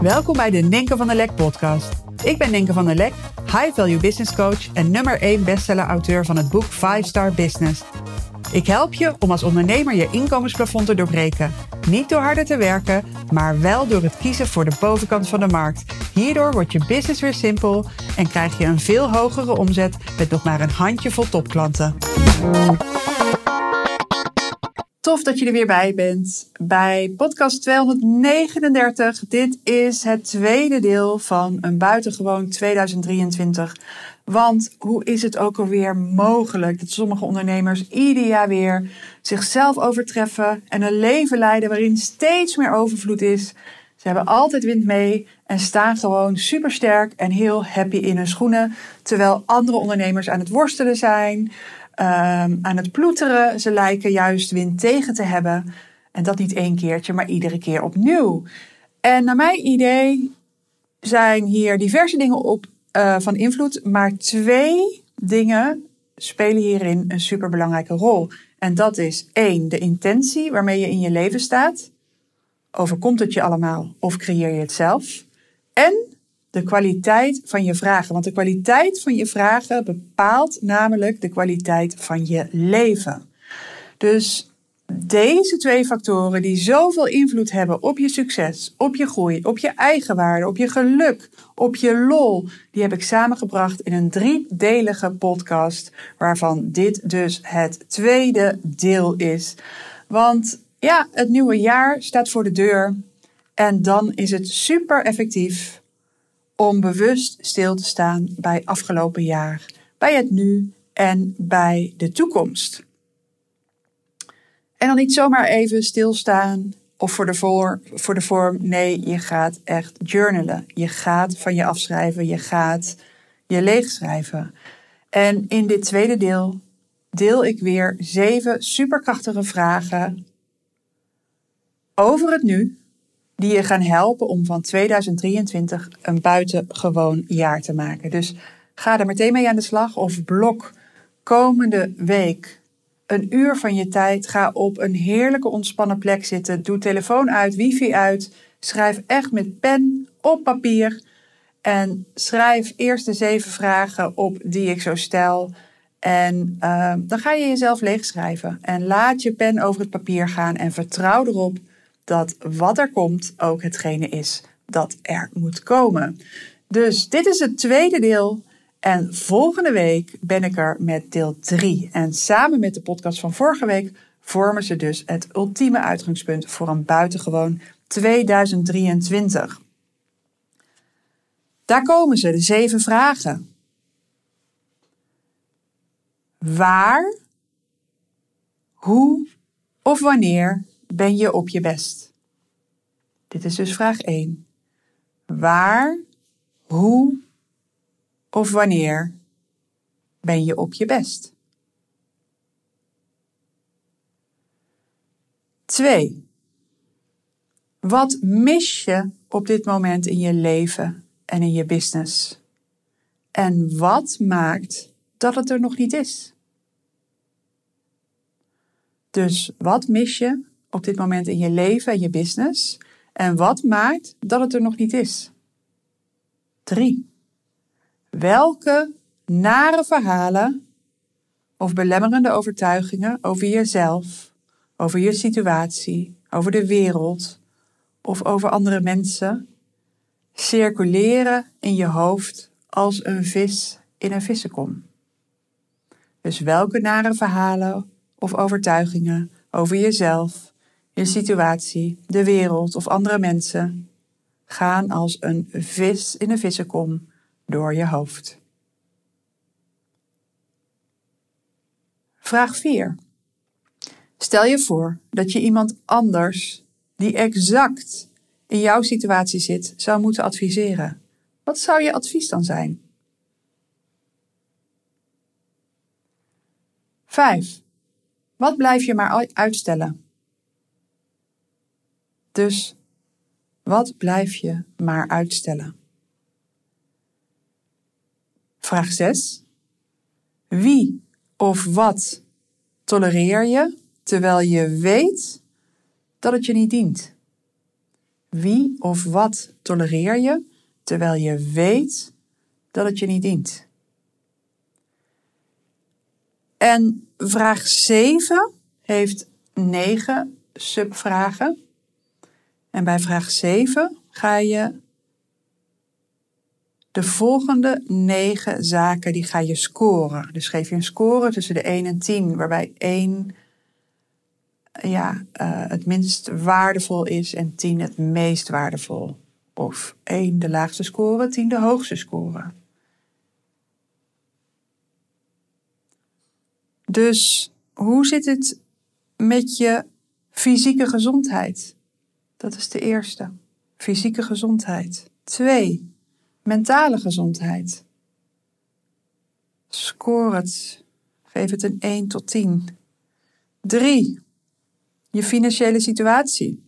Welkom bij de Ninken van der Lek podcast. Ik ben Ninken van der Lek, high value business coach en nummer 1 bestseller auteur van het boek 5 Star Business. Ik help je om als ondernemer je inkomensplafond te doorbreken. Niet door harder te werken, maar wel door het kiezen voor de bovenkant van de markt. Hierdoor wordt je business weer simpel en krijg je een veel hogere omzet met nog maar een handjevol topklanten. Tof dat je er weer bij bent bij podcast 239. Dit is het tweede deel van een buitengewoon 2023. Want hoe is het ook alweer mogelijk dat sommige ondernemers ieder jaar weer zichzelf overtreffen en een leven leiden waarin steeds meer overvloed is? Ze hebben altijd wind mee en staan gewoon supersterk en heel happy in hun schoenen. Terwijl andere ondernemers aan het worstelen zijn, um, aan het ploeteren. Ze lijken juist wind tegen te hebben. En dat niet één keertje, maar iedere keer opnieuw. En naar mijn idee zijn hier diverse dingen op uh, van invloed, maar twee dingen spelen hierin een superbelangrijke rol. En dat is één, de intentie waarmee je in je leven staat. Overkomt het je allemaal of creëer je het zelf? En de kwaliteit van je vragen. Want de kwaliteit van je vragen bepaalt namelijk de kwaliteit van je leven. Dus deze twee factoren die zoveel invloed hebben op je succes, op je groei, op je eigenwaarde, op je geluk, op je lol, die heb ik samengebracht in een driedelige podcast, waarvan dit dus het tweede deel is. Want ja, het nieuwe jaar staat voor de deur en dan is het super effectief om bewust stil te staan bij afgelopen jaar, bij het nu en bij de toekomst. En dan niet zomaar even stilstaan of voor de, voor, vorm. Nee, je gaat echt journalen. Je gaat van je afschrijven. Je gaat je leegschrijven. En in dit tweede deel deel ik weer zeven superkrachtige vragen over het nu. Die je gaan helpen om van 2023 een buitengewoon jaar te maken. Dus ga er meteen mee aan de slag of blok komende week een uur van je tijd. Ga op een heerlijke ontspannen plek zitten. Doe telefoon uit, wifi uit. Schrijf echt met pen op papier. En schrijf eerst de zeven vragen op die ik zo stel. En uh, dan ga je jezelf leegschrijven. En laat je pen over het papier gaan. En vertrouw erop dat wat er komt ook hetgene is dat er moet komen. Dus dit is het tweede deel en volgende week ben ik er met deel 3. En samen met de podcast van vorige week vormen ze dus het ultieme uitgangspunt voor een buitengewoon 2023. Daar komen ze, de zeven vragen. Waar, hoe of wanneer ben je op je best? Dit is dus vraag 1. Waar, hoe of wanneer ben je op je best? 2. Wat mis je op dit moment in je leven en in je business? En wat maakt dat het er nog niet is? Dus wat mis je op dit moment in je leven en je business? En wat maakt dat het er nog niet is? 3. Welke nare verhalen of belemmerende overtuigingen over jezelf, over je situatie, over de wereld of over andere mensen circuleren in je hoofd als een vis in een vissenkom? Dus welke nare verhalen of overtuigingen over jezelf, je situatie, de wereld of andere mensen gaan als een vis in een vissenkom door je hoofd. Vraag 4. Stel je voor dat je iemand anders die exact in jouw situatie zit zou moeten adviseren. Wat zou je advies dan zijn? 5. Wat blijf je maar uitstellen? Dus wat blijf je maar uitstellen? Vraag 6. Wie of wat tolereer je terwijl je weet dat het je niet dient? Wie of wat tolereer je terwijl je weet dat het je niet dient? En vraag 7 heeft 9 subvragen. En bij vraag 7 ga je de volgende 9 zaken die ga je scoren. Dus geef je een score tussen de 1 en 10, waarbij 1 ja, uh, het minst waardevol is en 10 het meest waardevol. Of 1 de laagste score, 10 de hoogste score. Dus hoe zit het met je fysieke gezondheid? Dat is de eerste. Fysieke gezondheid. Twee, mentale gezondheid. Score het. Geef het een 1 tot 10. 3. Je financiële situatie.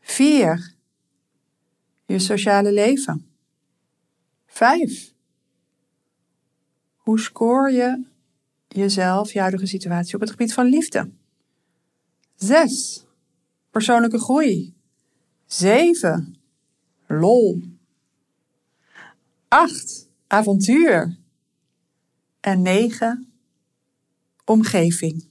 4. Je sociale leven. 5. Hoe scoor je jezelf, je huidige situatie op het gebied van liefde? 6. Persoonlijke groei. 7. Lol. 8. Avontuur. En 9. Omgeving.